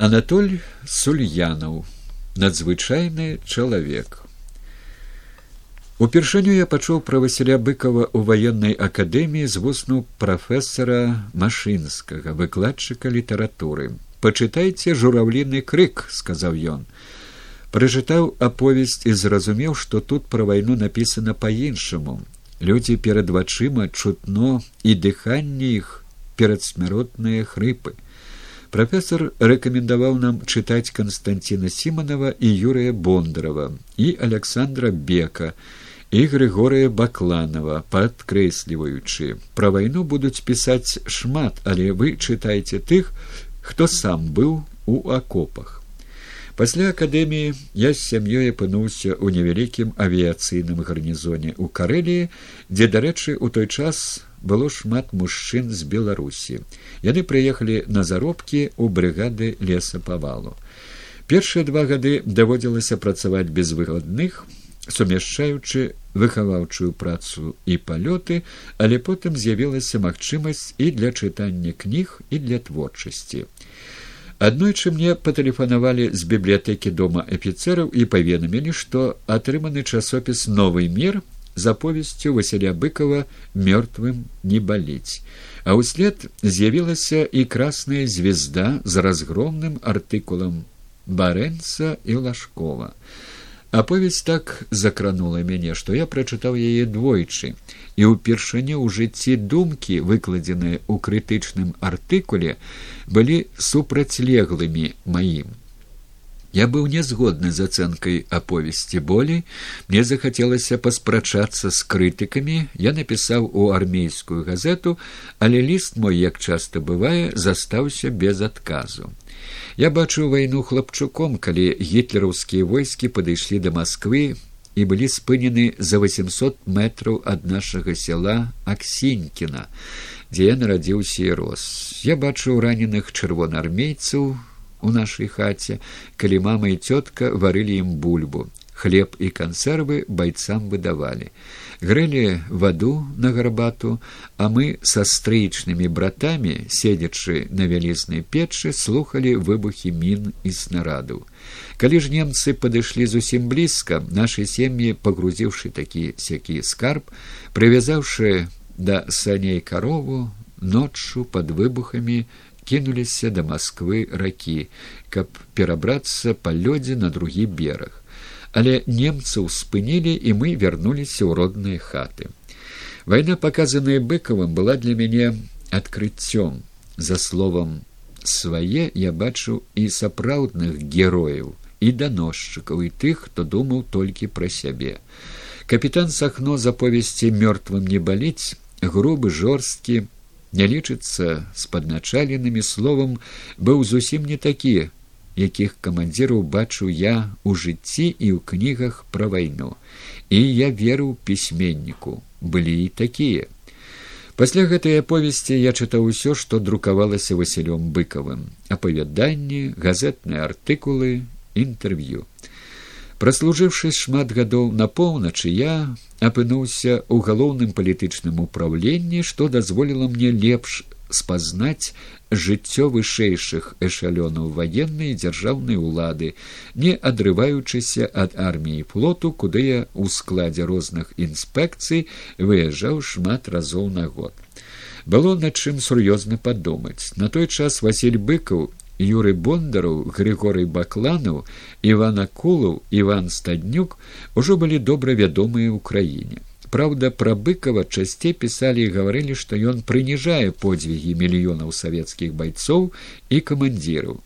Анатоль Сульянаў, надзвычайны чалавек. Упершыню я пачуў пра Васіля быкова ў ваеннай акадэміі з вусну прафесара машынскага выкладчыка літаратуры. Пачытайце журавліны крык, сказаў ён. Прачытаў аповесць і зразумеў, што тут пра вайну напісана па-іншаму. Людзі перад вачыма чутно і дыханне іх перадсмяротныя хрыпы. Прафесор рэкамендаваў нам чытаць Канстанціна Сіманова і Юрыя Бондарова і Александра Бека і Грыгорыя Бакланова, падкрэсліваючы. Пра вайну будуць пісаць шмат, але вы чытайце тых, хто сам быў у акопах. Пасля акадэміі я з сям'ёй апынуўся ў невялікім авіяцыйным гарнізоне ў карэліі, дзе, дарэчы, у той час было шмат мужчын з беларусі. Яны прыехалі на заробкі ў брыгады лесапавалу першыя два гады даводзілася працаваць без выгадных сумяшчаючы выхаваўчую працу і палёты але потым з'явілася магчымасць і для чытання кніг і для творчасці. Аднойчы мне патэлефанавалі з бібліятэкі дома афіцэраў і паведамілі што атрыманы часопіс новый мир за повестью Василя Быкова «Мертвым не болеть». А услед з'явілася і красная звезда з разгромным артыкулам Барэнца і Лашкова. Аповесць так закранула мяне, што я прачытаў яе двойчы, і ўпершыню ў жыцці думкі, выкладзеныя ў крытычным артыкуле, былі супрацьлеглымі маім. Я быў нязгодны з ацэнкай аповесці болей. Мне захацелася паспрачацца з крытыкамі. Я напісаў у армейскую газету але ліст мой як часта бывае застаўся без адказу. Я бачыў вайну хлапчуком калі гітлераўскія войскі падышлі да москвы і былі спынены за восемьсот метраў ад нашага села аксінькіна дзе я нарадзіўся і рос. Я бачыў раненых чырвонаармейцаў у нашай хаце, калі мама і цётка варылі ім бульбу. Хлеб і кансервы байцам выдавалі. Грэлі ваду на гарбату, а мы са стрыічнымі братамі, седзячы на вялізнай печы, слухалі выбухі мін і снарадаў. Калі ж немцы падышлі зусім блізка, нашы сем'і, пагрузіўшы такі сякі скарб, прывязаўшы да саней карову, ноччу пад выбухамі, кінуліся да москвы ракі каб перабрацца па лёдзе на другі бераг. Але немцаў спынілі і мы вярнуліся ў родныя хаты. Вайна паказаная быкавым была для мяне адкрыццём. За словам свае я бачу і сапраўдных герояў і даносчыкаў і тых хто думаў толькі пра сябе. Капітан сахно заповесці мёртвым не баліць грубы жорсткі не лічыцца з падначаленымі словам быў зусім не такі якіх камандзіраў бачу я ў жыцці і ў кнігах пра вайну. І я веру пісьменніку. Былі і такія. Пасля гэтай аповесці я чытаў усё што друкавалася васілём быкавым. Апавяданні газетныя артыкулы інтэрв'ю праслужыўшы шмат гадоў на поўначы я апынуўся ў галоўным палітычным управленні што дазволіла мне лепш спазнаць жыццё вышэйшых эшалёнаў ваеннай дзяржаўнай улады не адрываючыся ад арміі флоту куды я ў складзе розных інспекцый выязджаў шмат разоў на год. Было над чым сур'ёзна падумаць. На той час василь быкаў юры бондараў григорый бакланаў иван акулаў иван стаднюк ужо былі добра вядомыя ў краіне Праўда, пра быкова часцей пісалі і гаварылі, што ён прыніжае подзвігі мільёнаў савецкіх байцоў і камандзіраў.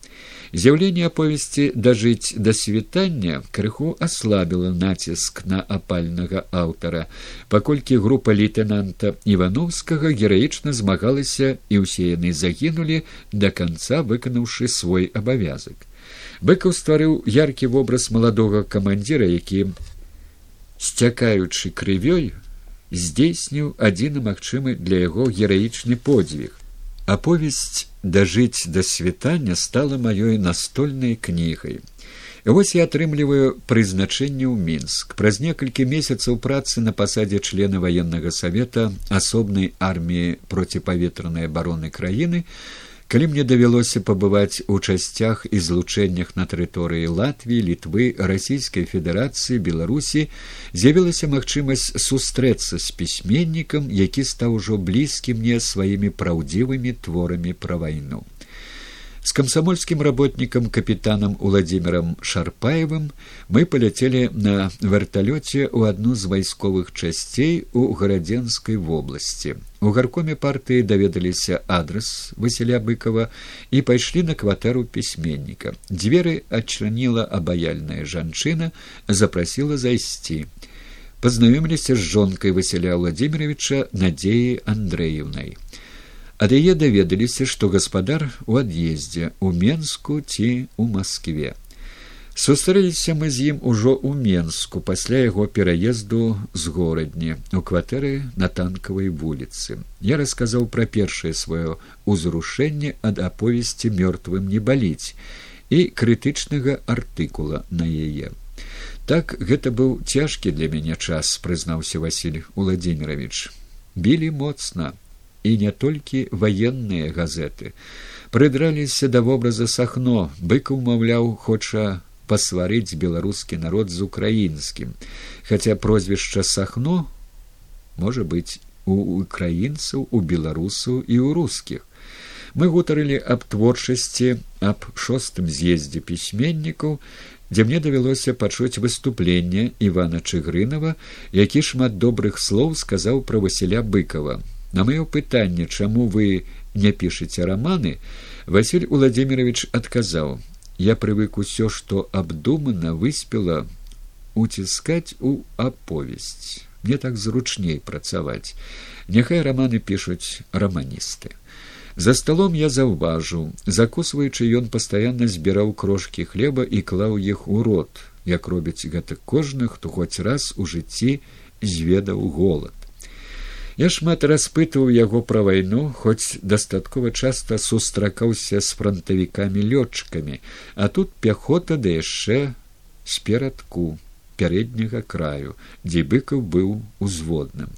З'яўленне аповесці дажыць да світання крыху аслабіла націск на апальнага аўтара, паколькі група лейтенанта івановскага гераічна змагалася і ўсе яны загінулі да канца выканаўшы свой абавязак. Быкаў стварыў яркі вобраз маладога камандзіра, які сцякаючы крывёй здзейсніў адзіны магчымы для яго гераічны подзвіг аповесць дажыць да світання стала маёй настольнай кнігай вось я атрымліваю прызначэнне ў мінск праз некалькі месяцаў працы на пасадзе члена военнага савета асобнай арміі проціпаветранай абароны краіны Калі мне давялося пабываць у часцях і злучэннях на тэрыторыі Латвіі, літвы, расійскай федэрацыі, Беларусі з'явілася магчымасць сустрэцца з пісьменнікам, які стаў ужо блізкі мне сваімі праўдзівымі творамі пра вайну. С комсомольским работником капитаном Владимиром Шарпаевым мы полетели на вертолете у одну з вайсковых часцей у гарадзенской области. У гаркоме партии даведаліся адрес Василя быкова и пайшлі на кватэру пісьменніка. Дзверы адчыніла абаяльная жанчына, запросила зайсці. Познаёміліся з жонкай Василя Владимировича Надеей Андреевной. Ад яе даведаліся, што гаспадар у ад'ездзе у Менску ці ў Маскве. Сустрэліся мы з ім ужо ў Менску пасля яго пераезду з горадні у кватэры на танкавай вуліцы. Я расказаў пра першае сваё ўзрушэнне ад аповесці мёртвым не баліць і крытычнага артыкула на яе. Так гэта быў цяжкі для мяне час, прызнаўся Васіль Уладзімирович. Білі моцна і не толькі ваенныя газеты. Прыдраліся да вобраза сахно быкаў маўляў хоча пасварыць беларускі народ з украінскім. Хаця прозвішча сахно можа быць у украінцаў у беларусаў і ў рускіх. Мы гутарылі аб творчасці аб шостым з'ездзе пісьменнікаў дзе мне давялося пачуць выступленне івана чыгрынова які шмат добрых слоў сказаў пра васіля быкова На маё пытанне, чаму вы не пішаце раманы, Васіль Владимирович адказаў: Я прывык усё, што абдумана выспела уціскаць у аповесць. Мне так зручней працаваць. Няхай раманы пішуць раманісты. За сталом я заўважыў, закусваючы ён пастаянна збіраў крошкі хлеба і клаў іх у рот, як робіць гэта кожны, хто хоць раз у жыцці зведаў голад. Я шмат распытваў яго пра вайну, хоць дастаткова часта сустракаўся з франтавікамі лётчыкамі, а тут пяхота да яшчэ з перадку пярэдняга краю, дзе быкаў быў узводным.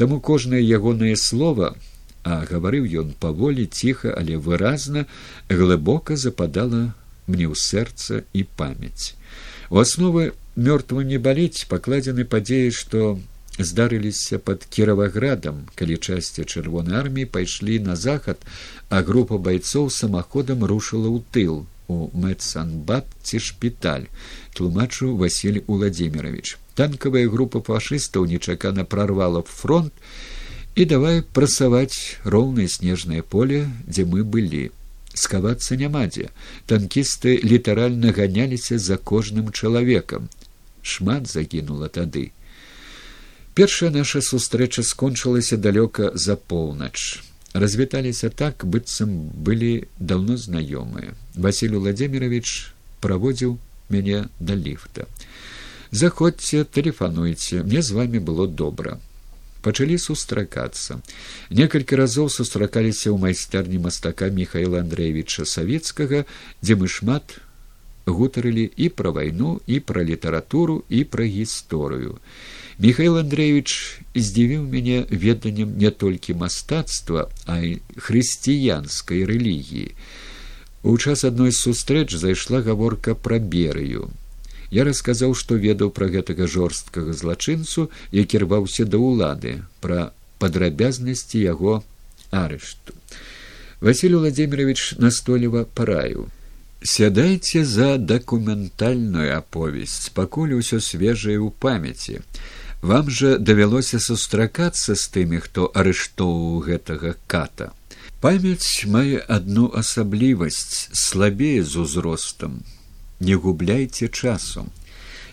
Таму кожнае ягонае слова, а гаварыў ён паволі ціха, але выразна глыбока западала мне ў сэрца і памяць. У асновы мёртва не баліць пакладзены падзеі, што здарыліся под кіраваградам калі часці чырвонай арміі пайшлі на захад а група байцоў самаходам рушыла ў тыл у мэтсанбат ці шпіталь тлумачу василь владимирович танкавая група фашыстаў нечакана прорвала фронт і давай прасаваць роўнае снежнае поле дзе мы былі. Скавацца няма дзе. Танкісты літаральна ганяліся за кожным чалавекам. Шмат загінула тады Першая наша сустрэча скончылася далёка за поўнач. Развіталіся так, быццам былі даўно знаёмыя. Васіль Владимирович праводзіў мяне да ліфта. Заходзьце, тэлефануйце, мне з вами было добра. Пачалі сустракацца. Некалькі разоў сустракаліся ў майстэрні мастака Михаила Андреевича Савецкага, дзе мы шмат гутарылі і пра вайну, і пра літаратуру і пра гісторыю. Михаил Андреевич здзівіў мяне веданнем не толькі мастацтва, а і хрысціянскай рэлігіі. У час адной з сустрэч зайшла гаворка пра берыю. Я расказаў, што ведаў пра гэтага жорсткага злачынцу, які рваўся да ўлады, пра падрабязнасці яго арышту. Василий Владимирович настойліва параю. Сядайце за дакументальную аповесць, пакуль усё свежае ў памяці. Вам жа давялося сустракацца з тымі, хто арыштоўваў гэтага ката. Памяць мае адну асаблівасць слабее з узростам. Не губляйце часу.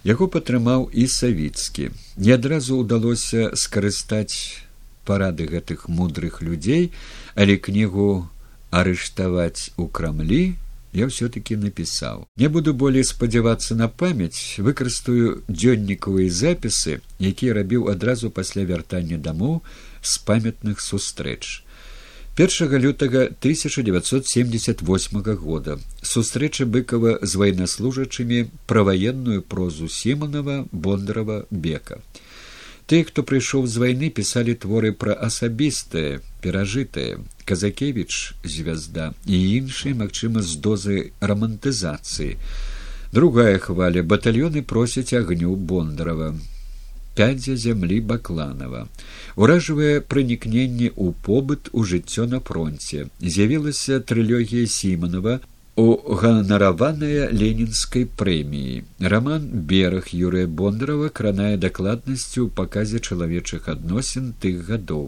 Яго падтрымаў і савіцкі. Не адразу ўдалося скарыстаць парады гэтых мудрых людзей, але кнігу арыштаваць у крамлі я таки напісаў не буду болей спадзявацца на памяць выкарыстаю дзённікавыя запісы якія рабіў адразу пасля вяртання дамоў з памятных сустрэч. Першага лютага 1978 года. Сустрэча быкова з вайнаслужачымі праваенную прозу сіманова бондарова бека. Тыя, хто прыйшоў з вайны, пісалі творы пра асабістае, перажытае. казакевич звязда і іншыя магчыма з дозы рамантызацыі. Другая хваля. Батальёны просяць агню бондарова пядзя зямлі бакланова уражвае пранікненне ў побыт у жыццё на фронте з'явілася трылогія сіманова у ганараваная ленінскай прэміі. Роман бераг юрыя бондарова кранае дакладнасцю ў паказе чалавечых адносін тых гадоў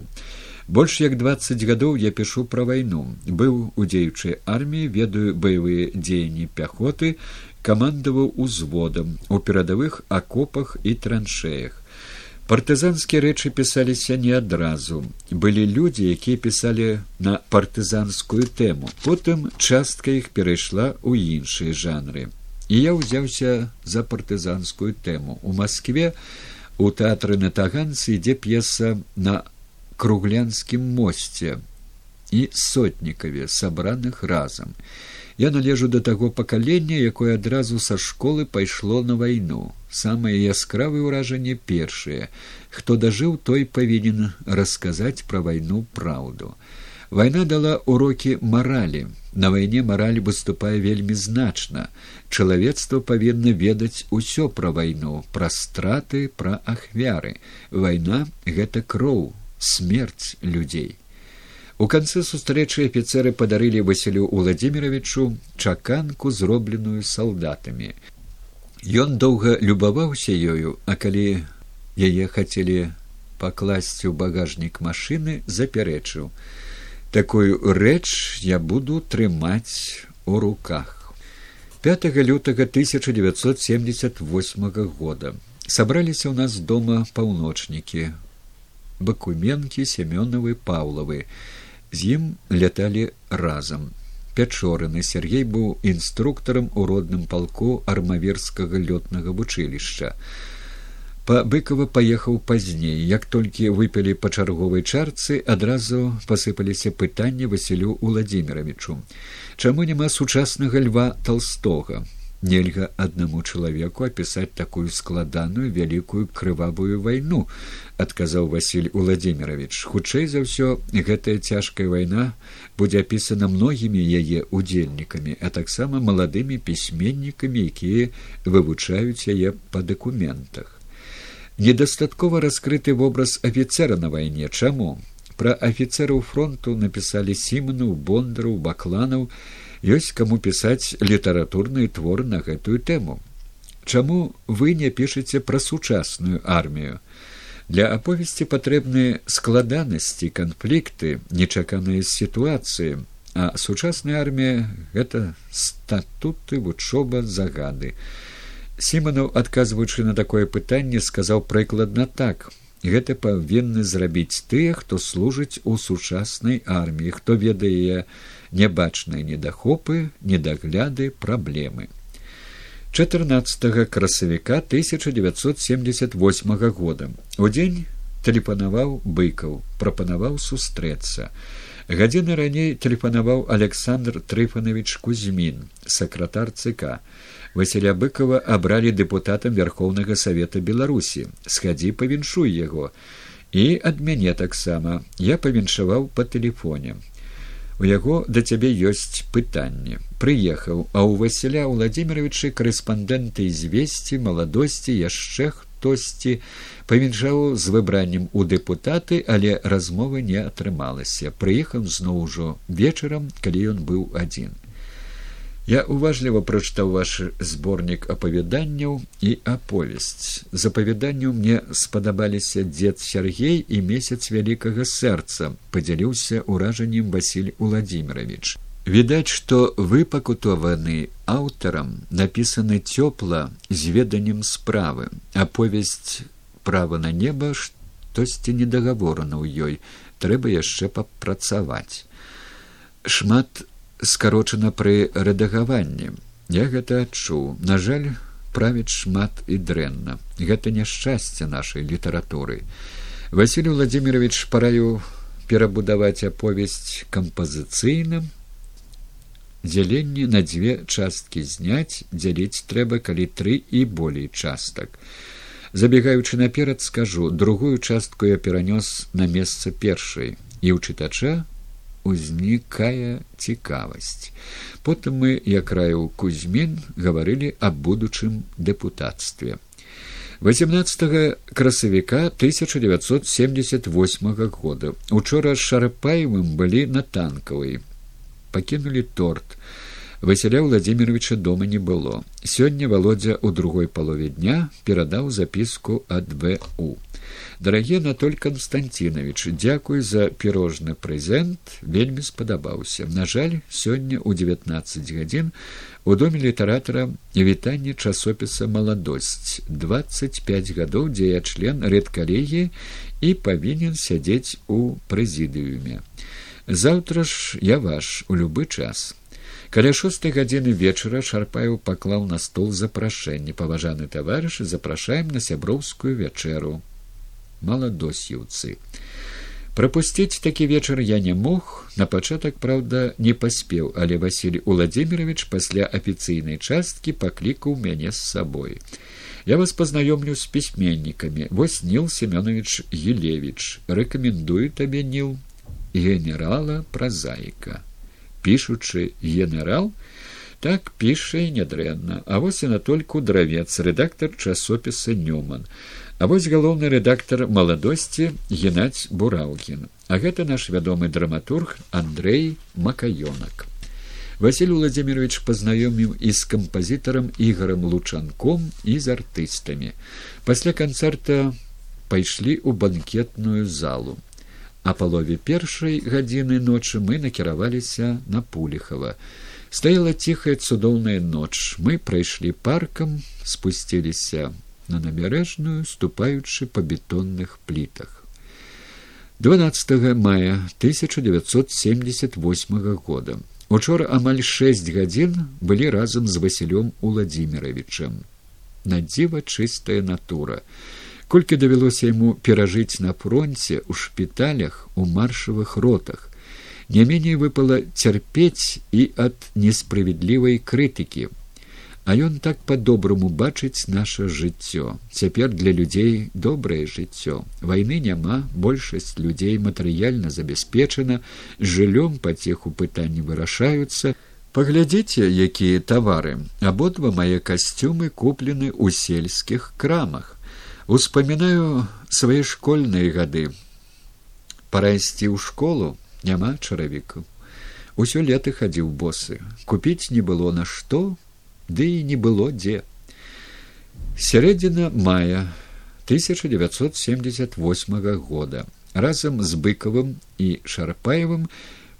больш як двадцать гадоў я пішу пра вайну. Быў у дзеючай арміі ведаю баявыя дзеянні пяхоты камандаваў узводам у перадавых акопах і траншеях партызанскія рэчы пісаліся не адразу. Былі людзі якія пісалі на партызанскую тэму. Потым частка іх перайшла ў іншыя жанры. І я ўзяўся за партызанскую тэму. У москве у тэатры на таганцы ідзе п'еса на круглянскім мосце і сотнікаве сабраных разам я належу да таго пакалення якое адразу са школы пайшло на вайну самае яскравае ўражанне першае хто дажыў той павінен расказаць пра вайну праўду вайна дала урокі маралі на вайне мараль выступае вельмі значна. Чалавецтва павінна ведаць усё пра вайну пра страты пра ахвяры. Вайна гэта кроў смерць людзей У канцы сустрэчы афіцеры падарылі Васілю Владзіміровичу чаканку, зробленую салдатамі. Ён доўга любаваўся ёю, а калі яе хацелі пакласці ў багажнік машыны, запярэчыў: такую рэч я буду трымаць у руках. 5 лютага 1978 года сабраліся ў нас дома паўночнікі, бакуменкі семёнавы паўлавы. З ім ляталі разам. Пячораны сергей быў інструктарам у родным палку армаверскага лётнага вучылішча. Па быкова паехаў пазней. Як толькі выпілі па чарговай чарцы адразу пасыпаліся пытанні васілю владимировичу чаму няма сучаснага льва толстога нельга аднаму чалавеку апісаць такую складаную вялікую крывавую вайну адказаў василь владимирович. Хутчэй за ўсё гэтая цяжкая вайна будзе апісана многімі яе удзельнікамі а таксама маладымі пісьменнікамі якія вывучаюць яе па дакументах. Недастаткова раскрыты вобраз афіцера на вайне. Чаму? Пра афіцераў фронту напісалі сіману бондару бакланаў ёсць каму пісаць літаратурныя творы на гэтую тэму. Чаму вы не пішаце пра сучасную армію? Для аповесці патрэбныя складанасці, канфлікты, нечаканыя сітуацыі, а сучасная армія гэта статуты вучоба загады. Сіманаў, адказваючы на такое пытанне, сказаў прыкладна так. Гэта павінны зрабіць тыя, хто служыць у сучаснай арміі, хто ведае нябачныя недахопы, недагляды, праблемы. 14 красавіка 1978 года у дзень тэлефанаваў быкаў, прапанаваў сустрэцца. Гадзіны раней тэлефанаваў Александр Трыфанович Кузьмін, сакратар ЦК. Васіля быкова абралі дэпутатам вярхоўнага савета беларусі схадзі павіншуй яго і ад мяне таксама я павіншаваў па тэлефоне у яго да цябе ёсць пытанне. Прыехаў а ў васіля владимировичы корэспандэнты звесці маладосці яшчэ хтосьці. Павіншаў з выбраннем у дэпутаты але размовы не атрымалася. Прыехаў зноў ужо вечарам калі ён быў адзін Я уважліва прачытаў ваш зборнік апавяданняў і аповесць. З апавяданняў мне спадабаліся дзед Сергей і месяц вялікага сэрца, падзяліўся ўражаннем Васіль Владимирович. Відаць, што выпакутаваны аўтарам напісаны цёпла з веданнем справы, аповесць права на неба штосьці недагаворана ў ёй, трэба яшчэ папрацаваць. Шмат скарочана пры рэдагаванні. Я гэта адчуў. На жаль правіць шмат і дрэнна. Гэта няшчасце нашай літаратуры. Василий владимирович параю перабудаваць аповесць кампазіцыйным дзяленне на дзве часткі зняць дзяліць трэба калі тры і болей частак. Забегаючы наперад скажу другую частку я перанёс на месца першай. І ў чытача узнікае цікавасць. Потым мы, як раіў кузьмін, гаварылі аб будучым дэпутацтве. 18 красавіка 1978 года. Учора з шарапаевым былі на танкавай. Пакінулі торт. Васяля владимировича дома не было. Сёння володя у другой палове дня перадаў запіску ад ву дарагі анатоль константинович дзякуй за пірожны прэзент вельмі спадабаўся. На жаль сёння ў девятнадцать гадзін у доме літаратара вітанне часопіса маладосць двадцать пять гадоў дзе я член рэдкалегіі і павінен сядзець у прэзідыуме. Заўтра ж я ваш у любы час. Каля шостой гадзіны вечара шарпаю паклаў на стол запрашэнне. Паважаны таварыш запрашаем на сяброўскую вячэру маладосіўцы прапусціць такі вечар я не мог на пачатак праўда не паспеў але василий владимирович пасля афіцыйнай часткі паклікаў мяне з сабой. Я вас пазнаёмлю з пісьменнікамі. Вось нил семёнович елевич рэкамендую табе нил генерала празаіка. Пішучы генерал так піша і нядрэнна. А вось і натольку дравец рэдактор часопіса нюман А вось галоўны рэдактар маладосці геннадзь бураўкін а гэта наш вядомы драматург андрей макаёнак. Василь владимирович пазнаёміў і з кампазітарам ігорам лучанком і з артыстамі. Пасля канцэрта пайшлі ў банкетную залу. А палове першай гадзіны ночы мы накіраваліся на пулихава стаяла ціхая цудоўная ноч. Мы прайшлі паркам спусціліся на набярэжную ступаючы па бетонных плітах. 12 мая 1978 года. Учора амаль шесть гадзін былі разам з васілём уладзіміровичам на дзіва чыстая натура. Колькі давялося яму перажыць на фронте у шпіталях у маршавых ротах. Не меней выпала цярпець і ад несправядлівай крытыкі А ён так па-добраму бачыць наша жыццё. Цяпер для людзей добрае жыццё. Вайны няма, большасць людзей матэрыяльна забяспечана, жыллём пацеху пытанні вырашаюцца. Паглядзіце, якія тавары. Абодва мае касцюмы куплены ў сельскіх крамах. Успамінаю свае школьныя гады. Пара ісці ў школу няма чаравіку. Усё лета хадзіў босы. Купіць не было на што, ды і не было дзе. Сярэдзіна мая 1978 года. Разам з быкавым і шарпаевым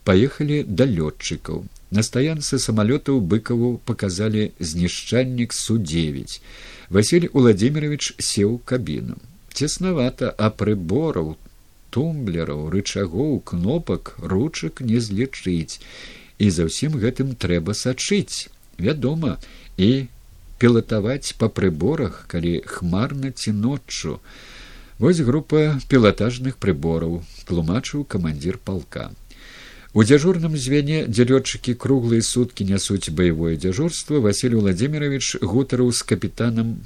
паехалі да лётчыкаў. На стаянцы самалётаў быкаву паказалі знішчальнік су девять василь владимирович сеў кабіну. Цеснавата а прыбораў тумблераў рычагоў кнопак ручак не злічыць. І за ўсім гэтым трэба сачыць вядома і пілатаваць па прыборах калі хмарна ці ноччу. Вось група пілатажных прыбораў тлумачыў камандзір палка. У дзяжурным звяне дзе лётчыкі круглыя суткі нясуць баявое дзяжурства василий владимирович гутараў з капітанам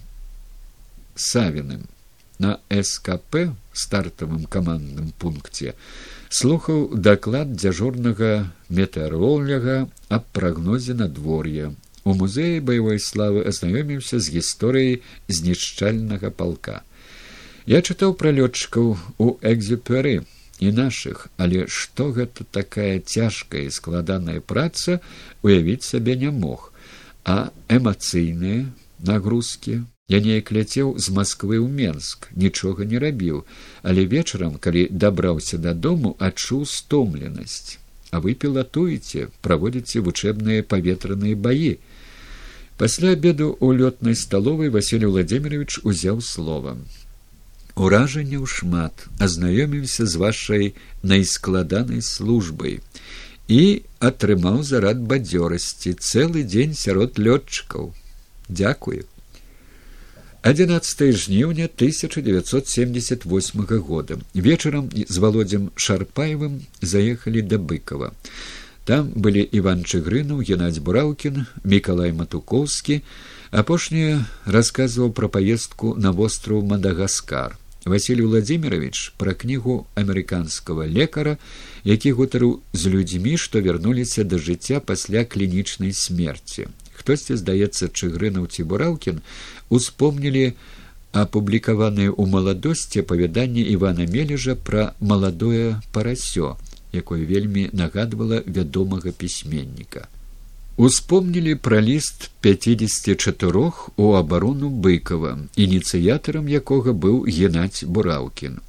савіным. На скп стартавым камандным пункце слухаў даклад дзяжурнага метэароляга аб прагнозе надвор'я. У музеі баявой славы азнаёміўся з гісторыяй знішчальнага палка. Я чытаў пра лётчыкаў у экзюперы і нашых але што гэта такая цяжкая і складаная праца уявіць сабе не мог. А эмацыйныя нагрузкі Я неяк ляцеў з Масквы ў Менск, нічога не рабіў, але вечарам, калі дабраўся дадому, адчуў стомленасць. А вы пілатуеце, праводзіце вучэбныя паветраныя баі. Пасля абеду ў лётнай сталовай Васілий Владимирович узяў слова. Уражанняў шмат, азнаёміўся з вашай найскладанай службай і атрымаў зарад бадзёрасці цэлы дзень сярод лётчыкаў. Дякую. 11 жніўня 1978 года. Вечарам з володдзям шарпаевым заехалі да быкова. Там былі иван чыгрынуў геннадзь бураўкін мікалай матукоўскі апошні расказваў пра паездку на востраў мадагаскар. Василий Владимирович пра кнігу амерыканскага лекара, які гутарыў з людзьмі, што вярнуліся да жыцця пасля клінічнай смерці. Хтосьці, здаецца, чыгрынаў ці бураўкін успомнілі апублікаваныя ў маладосці апавяданне Івана Мележа пра маладое парасё, якое вельмі нагадвала вядомага пісьменніка. Успомнілі пра ліст 54 у абарону быкова, ініцыятарам якога быў геннадзь бураўкін.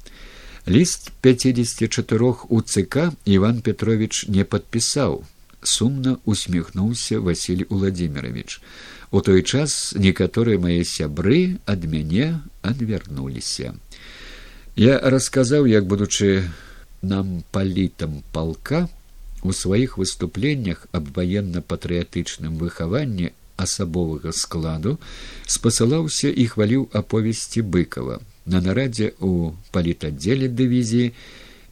Ліст 54 у ЦК Іван Петрович не падпісаў. Сумна усміхнуўся Васіль Владимирович. У той час некаторыя мае сябры ад мяне адвярнуліся. Я расказаў, як будучы нам палітам палка, У сваіх выступленнях аб ваенна-патрыятычным выхаванні асабовага складу спасылаўся і хваліў аповесці быкова. На нарадзе ў палітаддзеле дывізіі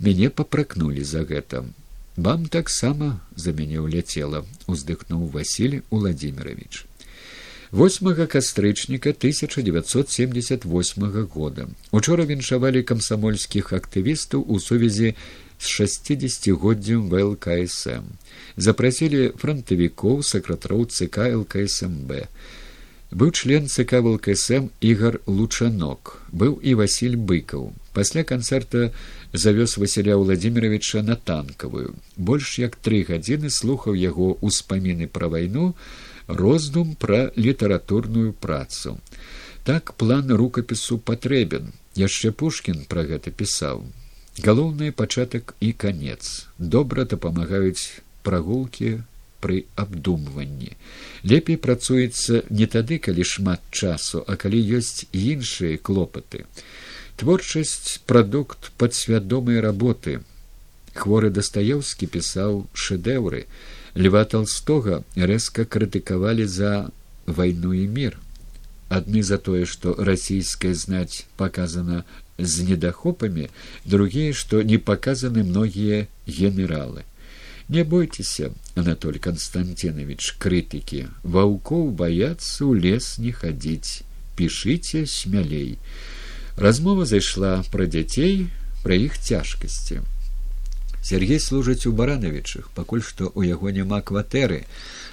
мяне папракнулі за гэта. Вам таксама за мяне ўляцела, уздыхнуў Васіль Владимирович. 8 кастрычніка 1978 года. Учора віншавалі камсамольскіх актывістаў у сувязі з шестидесятгоддзям влксм запрасілі фронтавікоў сакратароў цк лксмб быў член цк влксм ігар лучанок. Быў і василь быкаў. Пасля канцэрта завёз василя владимировича на танкавую больш як тры гадзіны слухаў яго ўспаміны пра вайну роздум пра літаратурную працу. Так план рукапісу патрэбен. Яшчэ пушкін пра гэта пісаў. Галоўны пачатак і канец. Добра дапамагаюць прагулкі пры абдумванні. Лепей працуецца не тады калі шмат часу а калі ёсць іншыя клопаты творчасць прадукт падсвядомай работы. Хворы дастаеўскі пісаў шэдэўры льва толстога рэзка крытыкавалі за вайну і мір адны за тое што расійская знаць паказана з недахопамі другія што не паказаны многія генералы. Не бойцеся анатоль константинович крытыкі ваўкоў баяцца ў лес не хадзіць пішыце смялей размова зайшла пра дзяцей пра іх цяжкасці сергей служыць у баранавічах пакуль што ў яго няма кватэры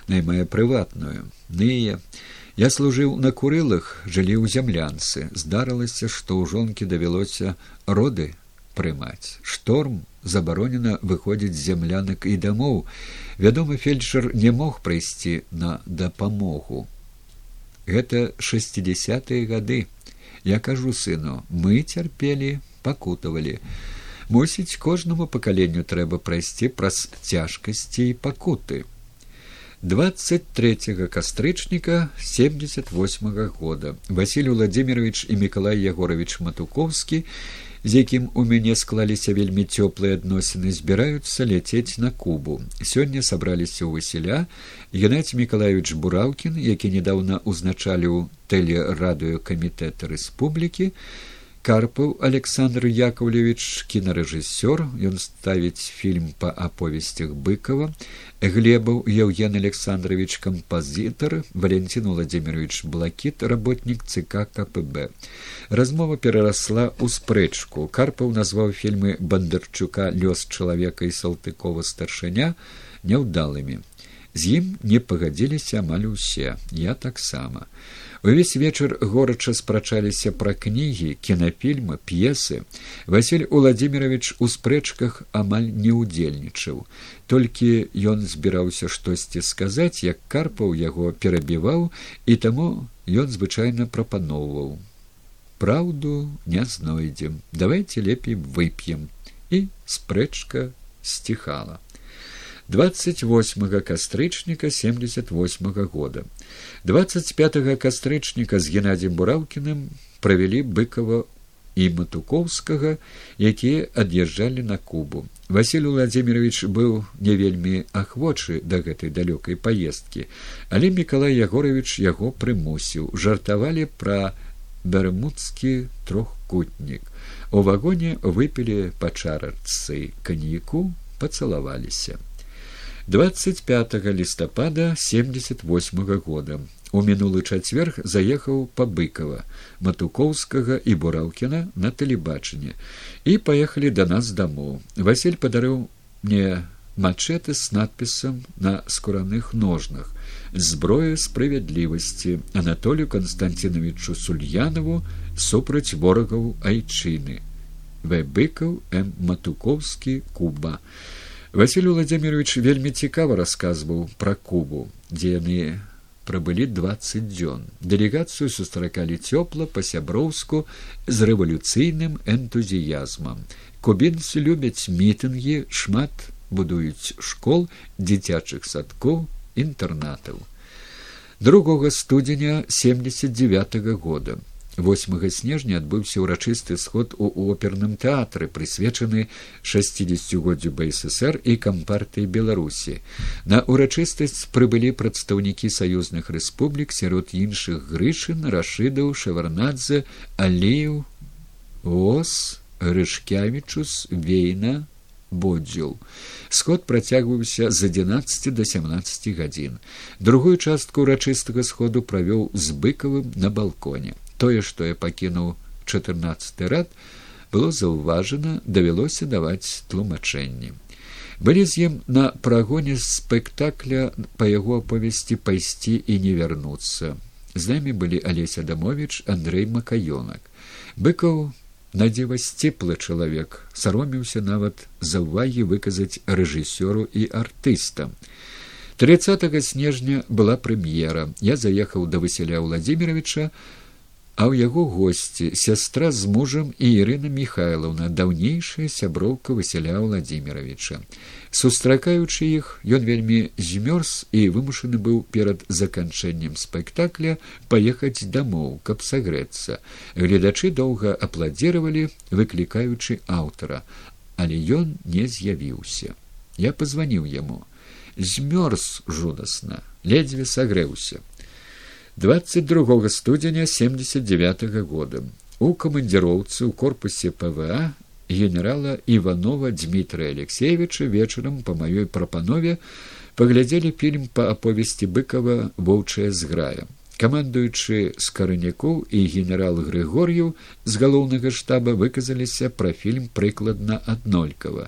наймае прыватную ныя Я служыў на курылах, жылі ў зямлянцы, здарылася, што ў жонкі давялося роды прымаць. Шторм забаронена выходзіць з зямлянак і дамоў. Вядомы фельдшер не мог прыйсці на дапамогу. Гэта шестидесятые гады. Я кажу сыну, мы цярпелі, пакутавалі. Мусіць, кожнаму пакаленню трэба прайсці праз цяжкасці і пакуты. 23 кастрычніка 78 -го года Василий владимирович і миколай егорович матуковскі з якім у мяне склаліся вельмі цёплыя адносіны збіраюцца ляцець на кубу. Сёння сабраліся ў васіля геннадзь миколаевич бураўкін які недаўна узначаліў тэлерадыёкамітэта рэспублікі карпаў александр яковлевич кінарэжысёр ён ставіць фільм па аповесцях быкова. Глебаў евген александрович кампазітар. Валентин владимирович блакіт работнік цк кпб размова перарасла ў спрэчку. Карпаў назваў фільмы бондарчука. Лёс чалавека і салтыкова старшыня няўдалымі. З ім не пагадзіліся амаль усе. Я таксама Увесь вечар горача спрачаліся пра кнігі, кінафільмы, п'есы. Васіль Уладзімірович у спрэчках амаль не ўдзельнічаў. Толькі ён збіраўся штосьці сказаць, як карпаў яго перабіваў, і таму ён звычайна прапаноўваў. Праўду не знойдзем, давайте лепей вып'ем. І спрэчка сціхала. 28 кастрычніка 78 -го года. 25 кастрычніка з геннадзем бураўкіным правялі быкова і матукоўскага якія ад'язджалі на кубу. Василь владимирович быў не вельмі ахвочы да гэтай далёкай паездкі але мікалай ягорович яго прымусіў. Жартавалі пра бермудскі трохкутнік. У вагоне выпілі па чарачцы каньяку пацалаваліся 25 лістапада 78 -го года. У мінулы чацверг заехаў па быкова матукоўскага і бураўкіна на тэлебачанне і паехалі да нас дамоў василь падарыў мне мачэты с надпісам на скураных ножнах зброя справядлівасці анатолію константиновичу сульянову супраць ворагаў айчыны вайбыкаў м. Матукоўскі куба василь владимирович вельмі цікава расказваў пра кубу дзе яны прабылі двадцать дзён. Дэлегацыю сустракалі цёпла па сяброўску з рэвалюцыйным энтузіязмам кубінцы любяць мітынгі шмат будуюць школ дзіцячых садкоў інтэрнатаў другога студзеня семьдесят девять -го года восьмага снежня адбыўся ўрачысты сход у оперным тэатры прысвечаны шестидесятгоддзю бсср і кампартыі беларусі. На урачыстасць прыбылі прадстаўнікі саюзных рэспублік сярод іншых грышын рашыдаў шаварнадзе алею ос рышкявічус вейна бодзіл сход працягваўся з адзінаццаці до семнадцати гадзін. Другую частку ўрачыстага сходу правёў з быкавым на балконе тое што я пакінуў чатырнаццаты рад было заўважана давялося даваць тлумачэнні. Былі з ім на прагоне спектакля па яго аповесці пайсці і не вярнуцца. З намі былі алеся дамович андрей макаёнак. Быкаў надзева сцеплы чалавек сароміўся нават за ўвагі выказаць рэжысёру і артыстам тридцатого снежня была прэм'ера. Я заехаў да васяля владимировича а ў яго госці сястра з мужам і ірына михайловна даўнейшая сяброўка васяля владимировича сустракаючы іх ён вельмі змёрз і вымушаны быў перад заканчэннем спектакля паехаць дамоў каб сагрэцца. Гледачы доўга апладзіравалі выклікаючы аўтара але ён не з'явіўся. Я пазваніў яму. Змёрз жудасна ледзьве сагрэўся 22 студзеня 79 -го года. У камандзіроўцы ў корпусе пва генерала иванова дмитрия алексеевича вечарам по маёй прапанове паглядзелі фільм па аповесці быкова воўчая зграя камандуючы з карынякоў і генерал грыгор'яў з галоўнага штаба выказаліся пра фільм прыкладна аднолькава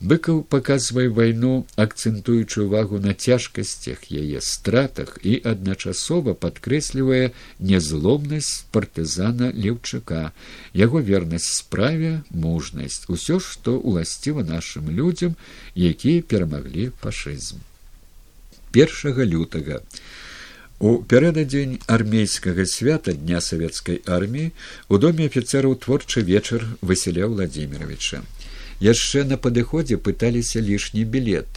быкаў паказвае вайну акцэнтуючы ўвагу на цяжкасцях яе стратах і адначасова падкрэслівае нязломнасць партызана леўчака. Яго вернасць справе мужнасць усё што ўласціва нашым людзям якія перамаглі фашызм. Першага лютага. У пярэдадзень армейскага свята дня савецкай арміі у доме афіцэраў творчы вечар васіля владимировича яшчэ на падыходзе пыталіся лішні білет.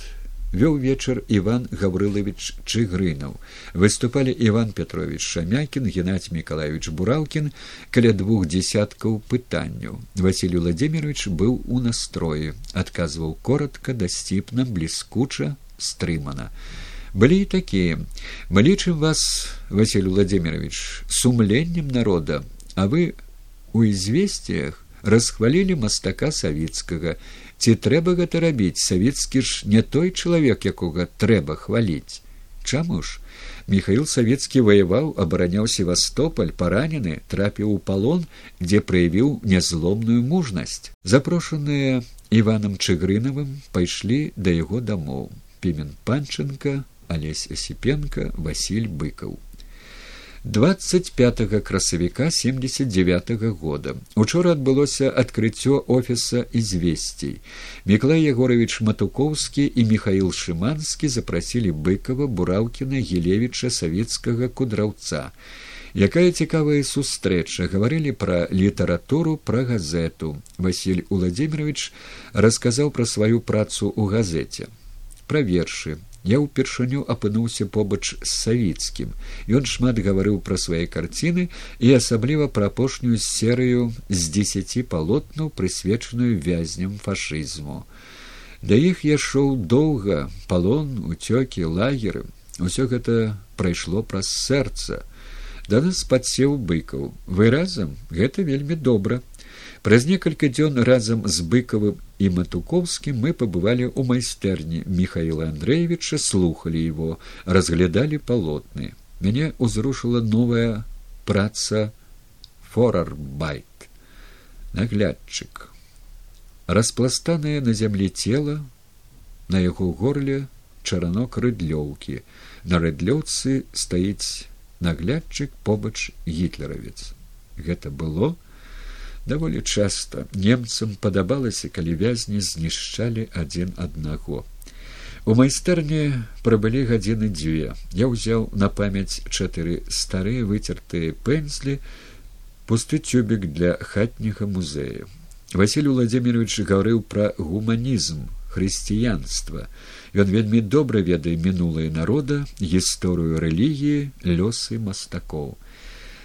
Вёў вечар иван гаврылович чыгрынаў. Выступалі иван петрович шамякін геннадзь миколаевич буралкін каля двух десяткаў пытанняў. Василий владимирович быў у настроі адказваў коротко дасціпна бліскуча стрымана. Былі і такія. Мы лічым вас василий владимирович сумленнем народа а вы у известиях расхвалілі мастака савецкага. Ці трэба гэта рабіць? Савецкі ж не той чалавек якога трэба хваліць. Чаму ж? Михаил савецкі ваяваў абараняў севастополь паранены трапіў у палон дзе праявіў нязломную мужнасць. Запрошаныя иваном чыгрынавым пайшлі да яго дамоў. Пімен панчынка алесь асіпенко василь быкаў 25 красавіка 79 -го года. Учора адбылося адкрыццё офіса известий міклай егорович матукоўскі і михаил шыманскі запрасілі быкова бураўкіна гелевіча савецкага кудраўца. Якая цікавая сустрэча. Гаварылі пра літаратуру пра газету василь владимирович расказаў пра сваю працу ў газеце пра вершы я ўпершыню апынуўся побач з савіцкім. Ён шмат гаварыў пра свае карціны і асабліва пра апошнюю серыю з дзесяці палотнаў прысвечаную вязням фашызму. Да іх я шоў доўга палон уцёкі лагеры. Усё гэта прайшло праз сэрца. Да нас падсеў быкаў. Вы разам? Гэта вельмі добра. Праз некалькі дзён разам з быкавым і матукоўскім мы пабывалі ў майстэрні михаила андреевича слухали его разглядалі палотны мяне ўзрушыла новая праца форарбайт наглядчык распластанае на зямлі цела на яго горле чаранок рыдлёўкі на рыдлёўцы стаіць наглядчык побач гітлеравец гэта было даволі часта немцам падабалася калі вязні знішчалі адзін аднаго у майстэрні прабылі гадзіны дзве я ўзяў на памяць чатыры старыя выцертыя пензлі пусты цюбік для хатняга музея. Василь владимирович гаварыў пра гуманізм хрысціянства ён вельмі добра ведае мінулае народа гісторыю рэлігіі лёсы мастакоў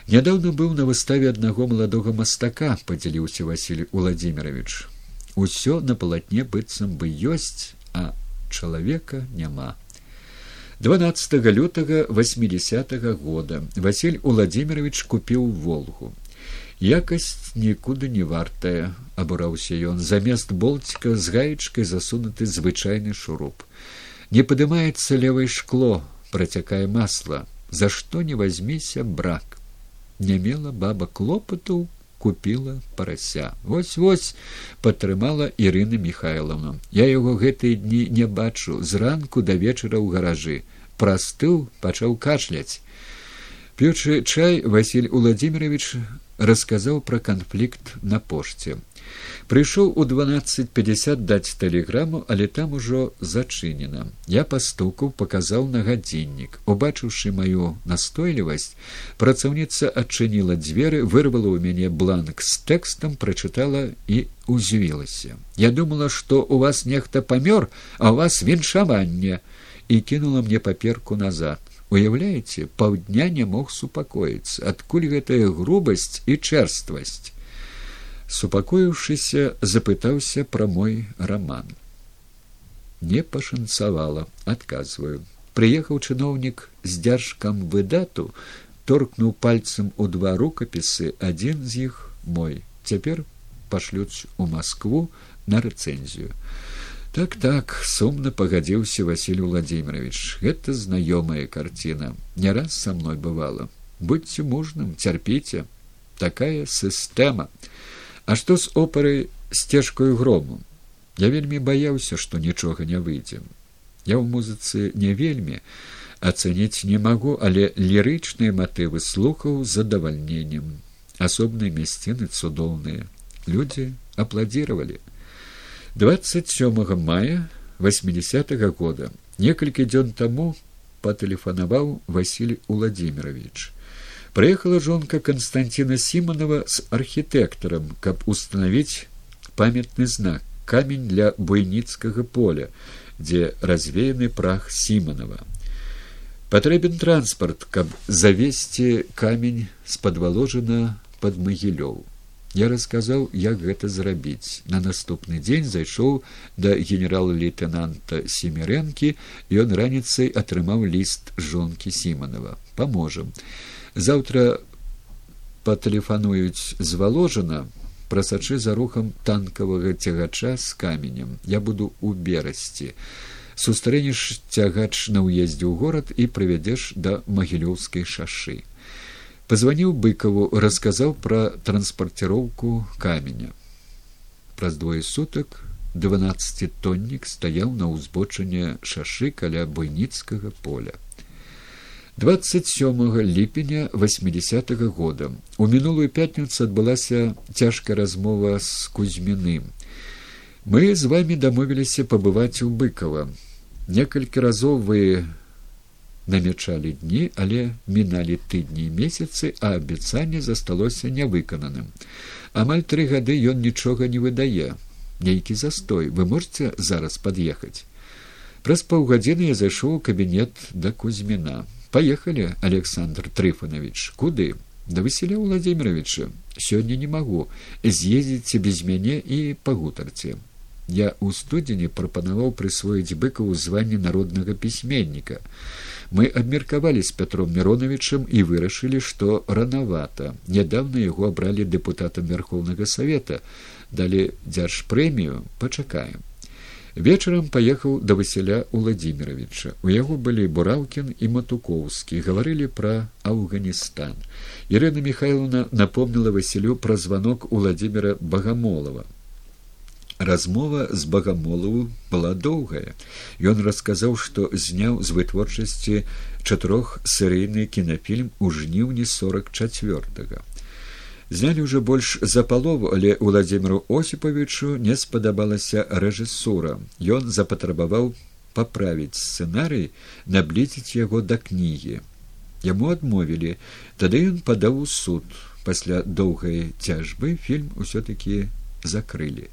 нядаўна быў на выставе аднаго маладога мастака падзяліўся василий владимирович усё на палатне быццам бы ёсць а чалавека няма. 12 лютага 80 -го года василь владимирович купіў волгу якасць нікуды не вартая абураўся ён. Замест болціка з гаечкай засунуты звычайны шуруп. Не падымаецца левое шкло працякае масла. За што не возьміся брак не мела баба клопату купила парася. Вось вось падтрымала ірына михайловна. Я яго гэтыя дні не бачу. Зранку да вечара ў гаражы. Прастыў пачаў кашляць. П'ючы чай василь владимирович расказаў пра канфлікт на пошце прыйшоў у дванадцать пятьдесят даць тэлеграму але там ужо зачынена. Я пастукаў паказаў на гадзіннік. Убачыўшы маю настойлівасць працаўніца адчыніла дзверы вырвала ў мяне бланк з тэкстам прачытала і узвілася я думала што у вас нехта памёр а у вас віншаванне і кінула мне паперку назад. Уяўляеце паўдня не мог супакоіцца. Адкуль гэтая грубасць і чэрствасць супакоіўшыся запытаўся пра мой раман. Не пашанцавала адказваю. Прыехаў чыноўнік з дзяржкам выдату торкнуў пальцам у два рукапісы адзін з іх мой. Цяпер пашлюць у москву на рэцэнзію. Так так сумна пагадзіўся василь владимирович гэта знаёмая карціна. Не раз са мной бывала. Будьце мужным цярпіце. Такая сістэма а што з операй сцежкаю грому я вельмі баяўся што нічога не выйдзем я ў музыцы не вельмі ацаніць не магу але лірычныя матывы слухаў задавальненнем. Асобныя мясціны цудоўныя. Людзі апладзіравалі. 27 мая 80 -го года некалькі дзён таму патэлефанаваў василий владимирович прыехала жонка константина симонова с архітэктарам каб установіць памятны знак камень для буйніцкага поля дзе развеяны прах симонова патрэбен транспарт каб завесці камень спадваложана под магілёў Я расказаў, як гэта зрабіць. На наступны дзень зайшоў да генерал-лейтенанта семірэнкі, ён раніцай атрымаў ліст жонкі сіманова. паможам. Заўтра патэлефануюць зваложана, прасачы за рухам танкавага цягача з каменем. Я буду ў берасці. Сустрэнеш цягач на ўездзе ў горад і прывядзеш да магілёўскай шашы позвонил быкову рассказал про транспортировку каменя праз двое суток двенадцатитонник стоял на узбочине шашы каля буйніцкага поля двадцать сёмага ліпеня восьмидесят -го года у мінулую пятніцу адбылася цяжкая размова с кузьміным мы з вами дамовіліся пабываць у быкова некалькі разоў вы намячалі дні, але міналі тыдні і месяцы, а абяцанне засталося нявыкананым. Амаль тры гады ён нічога не выдае. Нейкі застой, вы можете зараз пад'ехаць. Праз паўгадзіны я зайшоў у кабінет да кузьміна. Паехалі, Александр Трыфанович, куды? Да Васіля Владимировича сёння не магу з'ездзіце без мяне і пагутарце. Я ў студзені прапанаваў прысвоіць быкаву званне народнага пісьменніка мы абмеркавалі з пятром мироновичам і вырашылі што ранавата нядаўна яго абралі дэпутатам верховнага савета далі дзяржпрэмію пачакаем вечарам паехаў да васіля владимировича у яго былі бураўкін і матукоўскі гаварылі пра афганістан. Ірына михайловна напомніла васілю пра званок у владимира багамолова. Размова з багамолаву была доўгая. Ён расказаў што зняў з вытворчасці чатырох серыйны кінафільм у жніўні сорок четвертга знялі ўжо больш за палову але владимиру осіпавічу не спадабалася рэжысура ён запатрабаваў паправіць сцэнарый наблізіць яго да кнігі яму адмовілі тады ён падаў у суд. Пасля доўгай цяжбы фільм усё таки закрылі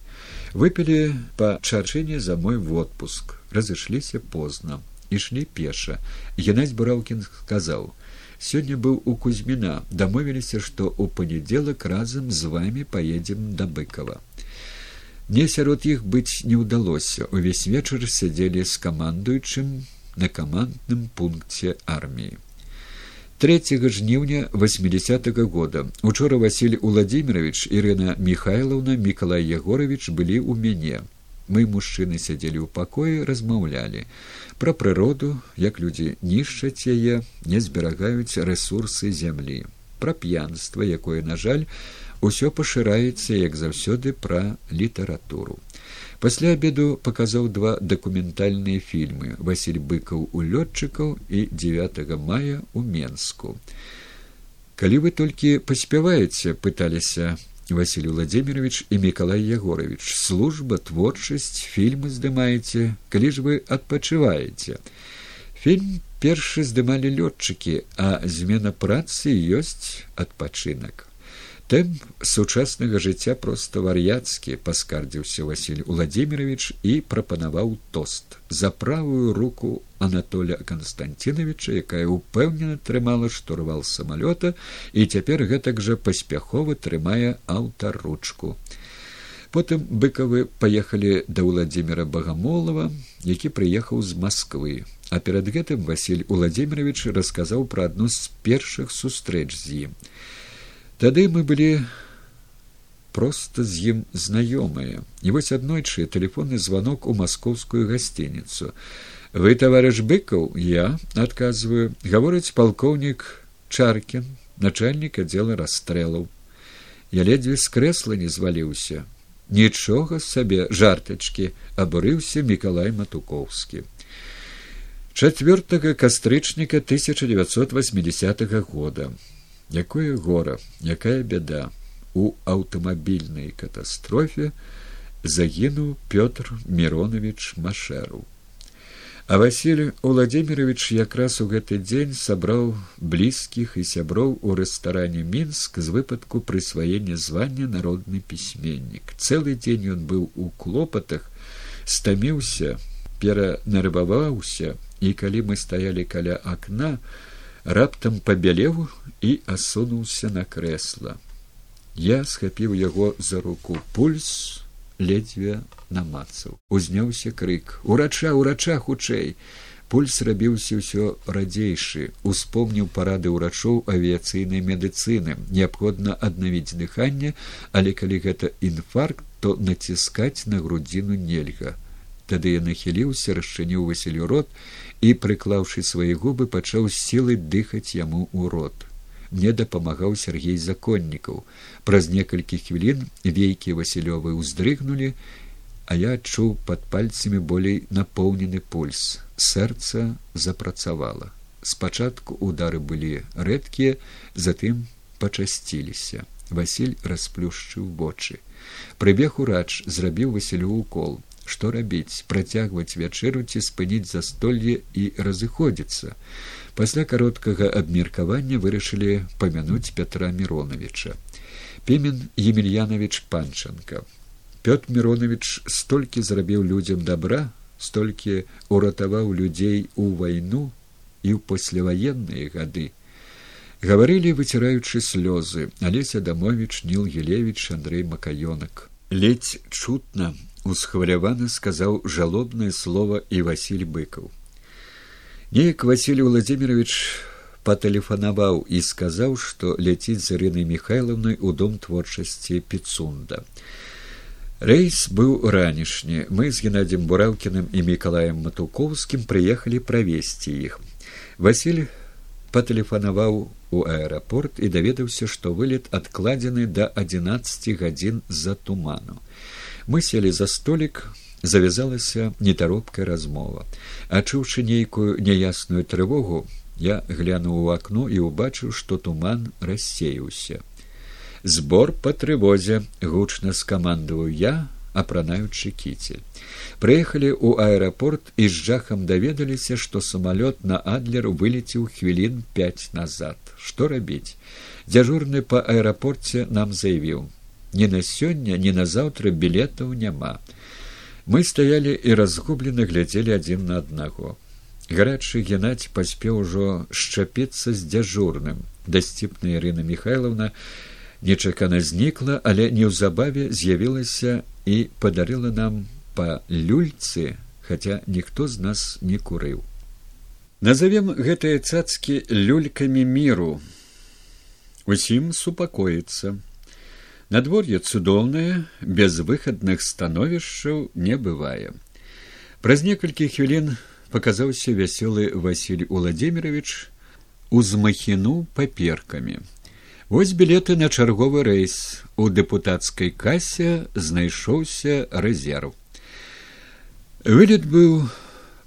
выпілі па чарчыне за мой в отпуск. Разышліся позна ішлі пеша геннадзь бураўкін сказаў сёння быў у кузьміна дамовіліся што ў панядзелак разам з вами поедем да быкова. Мне сярод іх быць не ўдалося увесь вечар сядзелі з камандуючым на камандным пункце арміі третьего жніўня восьмидесят -го года. Учора василий владимирович ирина михайловна миколай егорович былі ў мяне мы мужчыны сядзелі ў пакоі размаўлялі пра прыроду як людзі нішчаць яе не зберагаюць рэсурсы зямлі пра п'янства якое на жаль усё пашыраецца як заўсёды пра літаратуру. Пасля обеду паказаў два дакументальныя фільмы василь быкаў у лётчыкаў і девять мая у менску. Калі вы толькі паспяваеце пыталіся Василий Владимирович и Миколай Егорович. Служба, творчасць, фільмы здымаеце, калі ж вы адпачываеце. Фільм першы здымалі лётчыкі, а змена працы ёсць адпачынак. Тэмп сучаснага жыцця проста вар'яцкі, паскардзіўся Васіль Владимирович і прапанаваў тост за правую руку Анатоля Константиновича, якая ўпэўнена трымала штурвал самалёта і цяпер гэтак жа паспяхова трымае аўтаручку. Потым быкавы паехалі да Владимира Багамолова, які прыехаў з Масквы. А перад гэтым Васіль Владимирович расказаў пра адну з першых сустрэч з ім. Тады мы былі проста з ім знаёмыя. І вось аднойчы тэлефонны званок у маскоўскую гасцініцу. Вы таварыш быкаў, я адказваю, гаворыць палкоўнік Чаркін, начальнік аддзела расстрэлаў. Я ледзьве з крэсла не зваліўся. Нічога сабе жартачкі абурыўся мікалай матукоўскі. 4 кастрычніка 1980 -го года якое гора якая бяда. У аўтамабільнай катастрофе загінуў пётр миронович машэру. А василий владимирович якраз у гэты дзень сабраў блізкіх і сяброў у рэстаране мінск з выпадку прысваення звання народны пісьменнік цэлы дзень ён быў у клопатах стаміўся перанарыбаваўся і калі мы стаялі каля акна раптам пабялеў і асунуўся на крэсла. Я схапіў яго за руку пульс ледзьве намацаў. Узняўся крык: урача, урача хутчэй. Пульс рабіўся ўсё радзейшы, успомніў парады ўрачоў авіяцыйнай медыцыны. неабходна аднавіць дыханне, але калі гэта інфаркт, то націскаць на грудзіну нельга. Тады я нахіліўся, расчыніў васілю рот і прыклаўшы свае губы пачаў сілай дыхаць яму ў рот. Мне дапамагаў сергей законнікаў. Праз некалькі хвілін вейкі васілёвы ўздрыгнулі а я адчуў под пальцамі болей напоўнены пульс. Сэрца запрацавала. Спачатку удары былі рэдкія затым пачасціліся. Васіль расплюшчыў вочы. Прыбег урач зрабіў васілю укол што рабіць працягваць вячэру ці спыніць застолье і разыходзіцца. Пасля кароткага абмеркавання вырашылі памянуць пятра мироновича пемен емельянович панчанка пёт миронович столькі зрабіў людзям добра столькі уратаваў людзей у вайну і ў пасляваенныя гады. Гаварылі выціраючы слёзы. Алеся дамович нил гелевич андрей макаёнак. Ледзь чутна усхваляваны сказаў жалобнае слово і василь быкаў неяк василий владимирович патэлефанаваў і сказаў што ляціць з ірынай михайловнай у дом творчасці пецунда Рэйс быў ранішні. Мы з геннадзем бураўкіным і мікалаем матукоўскім прыехалі правесці іх. Васіль патэлефанаваў у аэрапорт і даведаўся, што вылет адкладзены да 11 гадзін з-за туману. Мы селі за столік, завязалася нетаропкая размова. Ачуўшы нейкую няясную трывогу, я глянуў у акно і ўбачыў, што туман рассеяўся. Збор па трывозе гучна скамандаваў я, апранаючы кіцель. Прыехалі ў аэрапорт і з жахам даведаліся, што самалёт на адлер вылеціў хвілін пяць назад. Што рабіць? Дзяжурны па аэрапорце нам заявіў: Ні на сёння, ні на заўтра білетаў няма. Мы стаялі і разгублена глядзелі адзін на аднаго. Гарачы геннадзь паспеў ужо шчапіцца з дзяжурным. Дасціпная Ірына Михайловна, нечакана знікла, але неўзабаве з'явілася і падарыла нам па люльцы, хаця ніхто з нас не курыў. Назовем гэтыя цацкі люлькамі міру. Усім супакоіцца. Надвор'е цудоўнае, без выхадных становішчаў не бывае. Праз некалькі хвілін паказаўся вясёлы Васіль Уладзімирович узмахіну паперкамі. Вось білеты на чарговы рэйс у дэпутацкай касе знайшоўся рэзерв. Вылет быў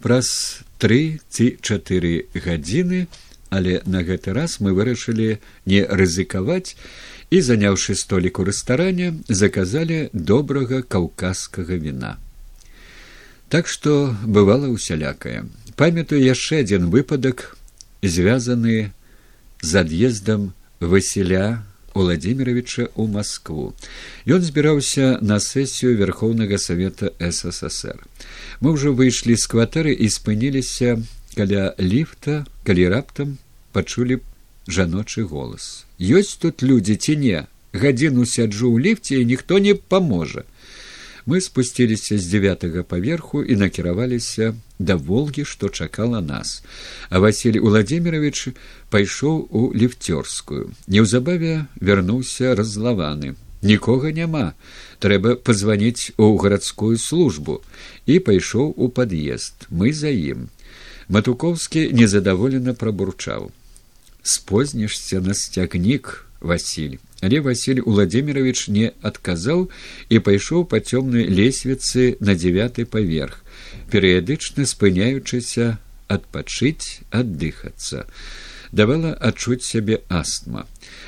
праз тры ці чатыры гадзіны, але на гэты раз мы вырашылі не рызыкаваць і, заняўшы столік у рэстаране, заказалі добрага каўказскага віна. Так што бывала усялякае. Памятаю яшчэ адзін выпадак, звязаны з ад'ездам Васіля Владимировича ў Маскву. Ён збіраўся на сесію верхоўнага савета ссср. Мы ўжо выйшлі з кватэры і спыніліся каля ліфта, калі раптам пачулі жаночы голас. Ёсць тут людзі ці не, гадзіну сяджу ў ліфце і ніхто не паможа. Мы спусціліся з девятага паверху і накіраваліся да волгі што чакала нас. А василий владимирович пайшоў у ліфцёрскую. Неўзабаве вярнуўся раззлаваны. Нікога няма. Трэба пазваніць у гарадскую службу. І пайшоў у пад'езд. Мы за ім. Матукоўскі незадаволена прабурчаў спознішся на сцягнік василь але василь владимирович не адказаў і пайшоў па цёмнай лесвіцы на девяты паверх перыядычна спыняючыся адпачыць аддыхацца давала адчуць сябе астма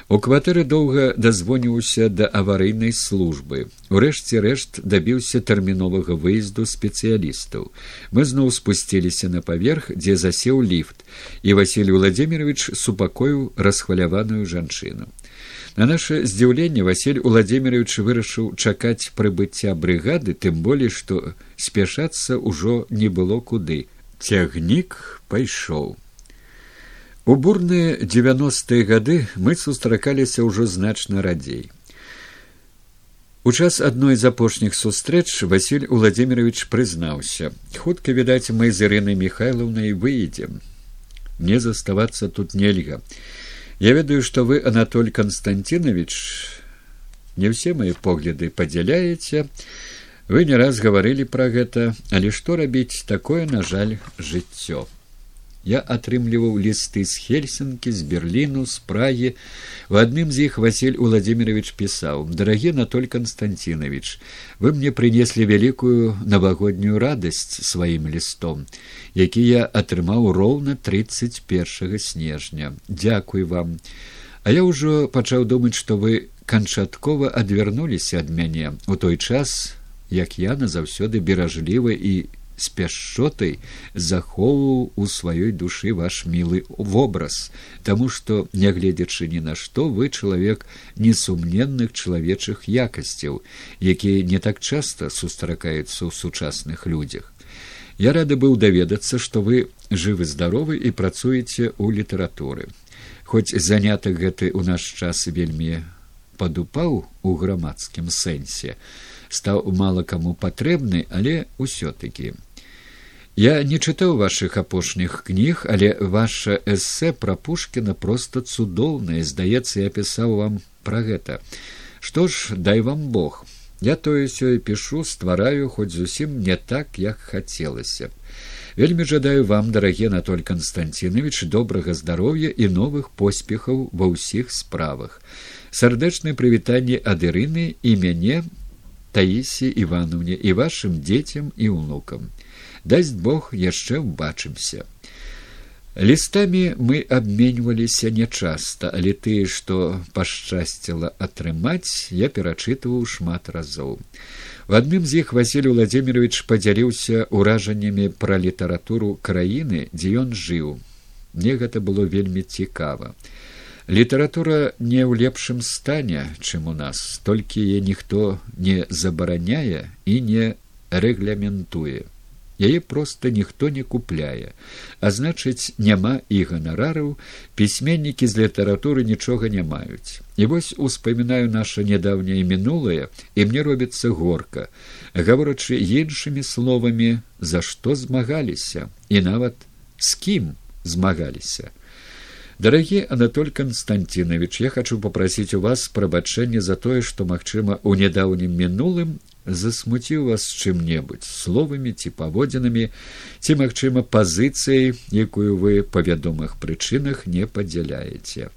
у кватэры доўга дазвоніўся да аварыйнай службы урэшце рэшт дабіўся тэрміновага выезду спецыялістаў мы зноў спусціліся на паверх дзе засеў ліфт і василий владимирович супакоіў расхваляваную жанчыну На наше здзіўленне Васіль Уладзімирович вырашыў чакаць прыбыцця брыгады, тым болей, што спяшацца ўжо не было куды. Цягнік пайшоў. У бурныя девяностые гады мы сустракаліся ўжо значна радзей. У час адной з апошніх сустрэч Васіль Уладзімирович прызнаўся: хутка відаць, мы з Ірынай Михайлаўнай выедзем. Мне заставацца тут нельга. Я ведаю, што вы, Анатоль Константинович, не ўсе мои погляды падзяляеце. Вы не раз гаварылі пра гэта, але што рабіць такое, на жаль, жыццё я атрымліваў лісты з хельсінкі з берліну з прагі в адным з іх василь владимирович пісаў дарагі натоль константинович вы мне принеслі вялікую навагоднюю радасць сваім лістом які я атрымаў роўна тридцать першага снежня. Дзякуй вам а я ўжо пачаў думаць што вы канчаткова адвярнуліся ад мяне у той час як я назаўсёды беражліва і з пяшчотай захоўваў у сваёй душы ваш мілы вобраз, таму што, нягледзячы ні на што вы чалавек несумненных чалавечых якасцяў, якія не так часта сустракаюцца ў сучасных людзях. Я рады быў даведацца, што вы жывы здаровы і працуеце ў літаратуры. Хоць занятак гэты ў наш час вельмі падупаў у грамадскім сэнсе, стаў мала каму патрэбны, але ўсё такі Я не чытаў вашых апошніх кніг, але ваше эсэ пра пушкіна проста цудоўнае, здаецца, я пісаў вам пра гэта. Што ж дай вам бог Я тое сёе пішу, ствараю хоць зусім не так, як хацелася. Вельмі жадаю вам, дарагі Анатоль Константинович, добрага здароўя і новых поспехаў ва ўсіх справах. Сардэчнае прывітанне ад Ірыны і мяне Таісі Івановне і вашым дзецям і ўнукам. Дасць Бог яшчэ ўбачымся. Лістамі мы абменьваліся нячаста, але тыя, што пашчасціла атрымаць, я перачытываў шмат разоў. В адным з іх Васіль Владимирович падзяліўся ўражаннямі пра літаратуру краіны, дзе ён жыў. Мне гэта было вельмі цікава. Літаратура не ў лепшым стане, чым у нас, толькі яе ніхто не забараняе і не рэгламентуе. Яе проста ніхто не купляе, а значыць, няма і ганарараў, пісьменнікі з літаратуры нічога не маюць. І вось успамінаю наша нядаўняе мінулае, і мне робіцца горка, гаворачы іншымі словамі, за што змагаліся і нават з кім змагаліся. Дарагі Анатоль Константинович, я хочу попросить у вас прабачэнне за тое, што, магчыма, у нядаўнім мінулым засмуціў вас чым-небудзь словамі ці паводзінамі, ці, магчыма, пазіцыяй, якую вы па вядомых прычынах не падзяляеце.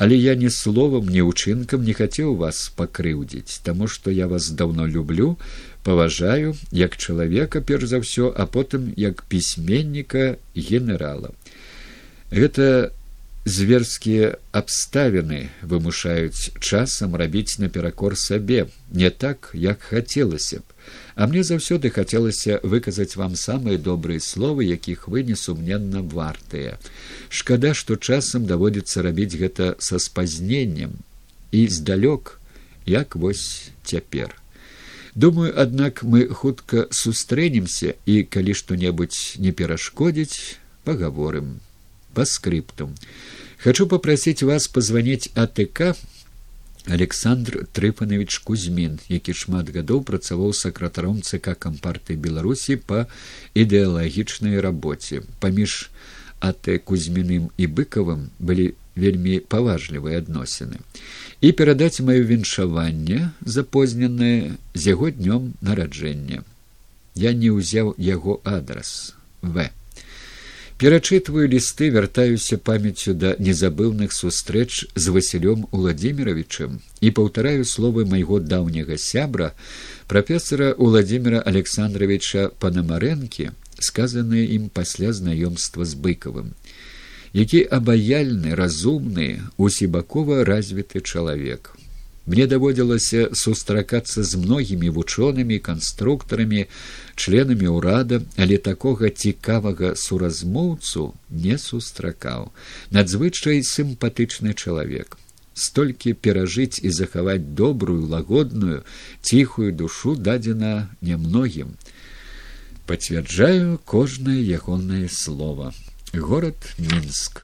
Але я ні словам, ні ўчынкам не хацеў вас пакрыўдзіць, таму што я вас даўно люблю, паважаю як чалавека перш за ўсё, а потым як пісьменніка генерала. Гэта зверскія абставіны вымушаюць часам рабіць наперакор сабе не так як хацелася б. А мне заўсёды хацелася выказаць вам самыя добрыя словы якіх вы несумненна вартыя. Шкада што часам даводзіцца рабіць гэта са спазненнем і здалёк як вось цяпер. Думаю аднак мы хутка сустрэнемся і калі што небудзь не перашкодзіць паговорым по скриптум. Хочу попросить вас позвонить АТК Александр Трыфанович Кузьмін, які шмат гадоў працаваў сакратаром ЦК кампартыі Беларусі па ідэалагічнай рабоце. Паміж АТ Кузьміным і быкавым былі вельмі паважлівыя адносіны. І перадаць маё віншаванне запозненае з яго днём нараджэння. Я не ўзяў яго адрас В перачытваю лісты вяртаюся памяццю да незабыўных сустрэч з васілём владимировичем і паўтараю словы майго даўняга сябра прафесора владимира александровича панамарэнкі сказаныя ім пасля знаёмства з быкавым які абаяльны разумны усебакова развіты чалавек Мне даводзілася сустракацца з многімі вучонымі канструктарамі, членамі ўрада, але такога цікавага суразмоўцу не сустракаў. Надзвычай сімпатычны чалавек. Столькі перажыць і захаваць добрую, лагодную, ціхую душу дадзена нямногім. Пацвярджаю кожнае ягонае слово. Горад Мінск.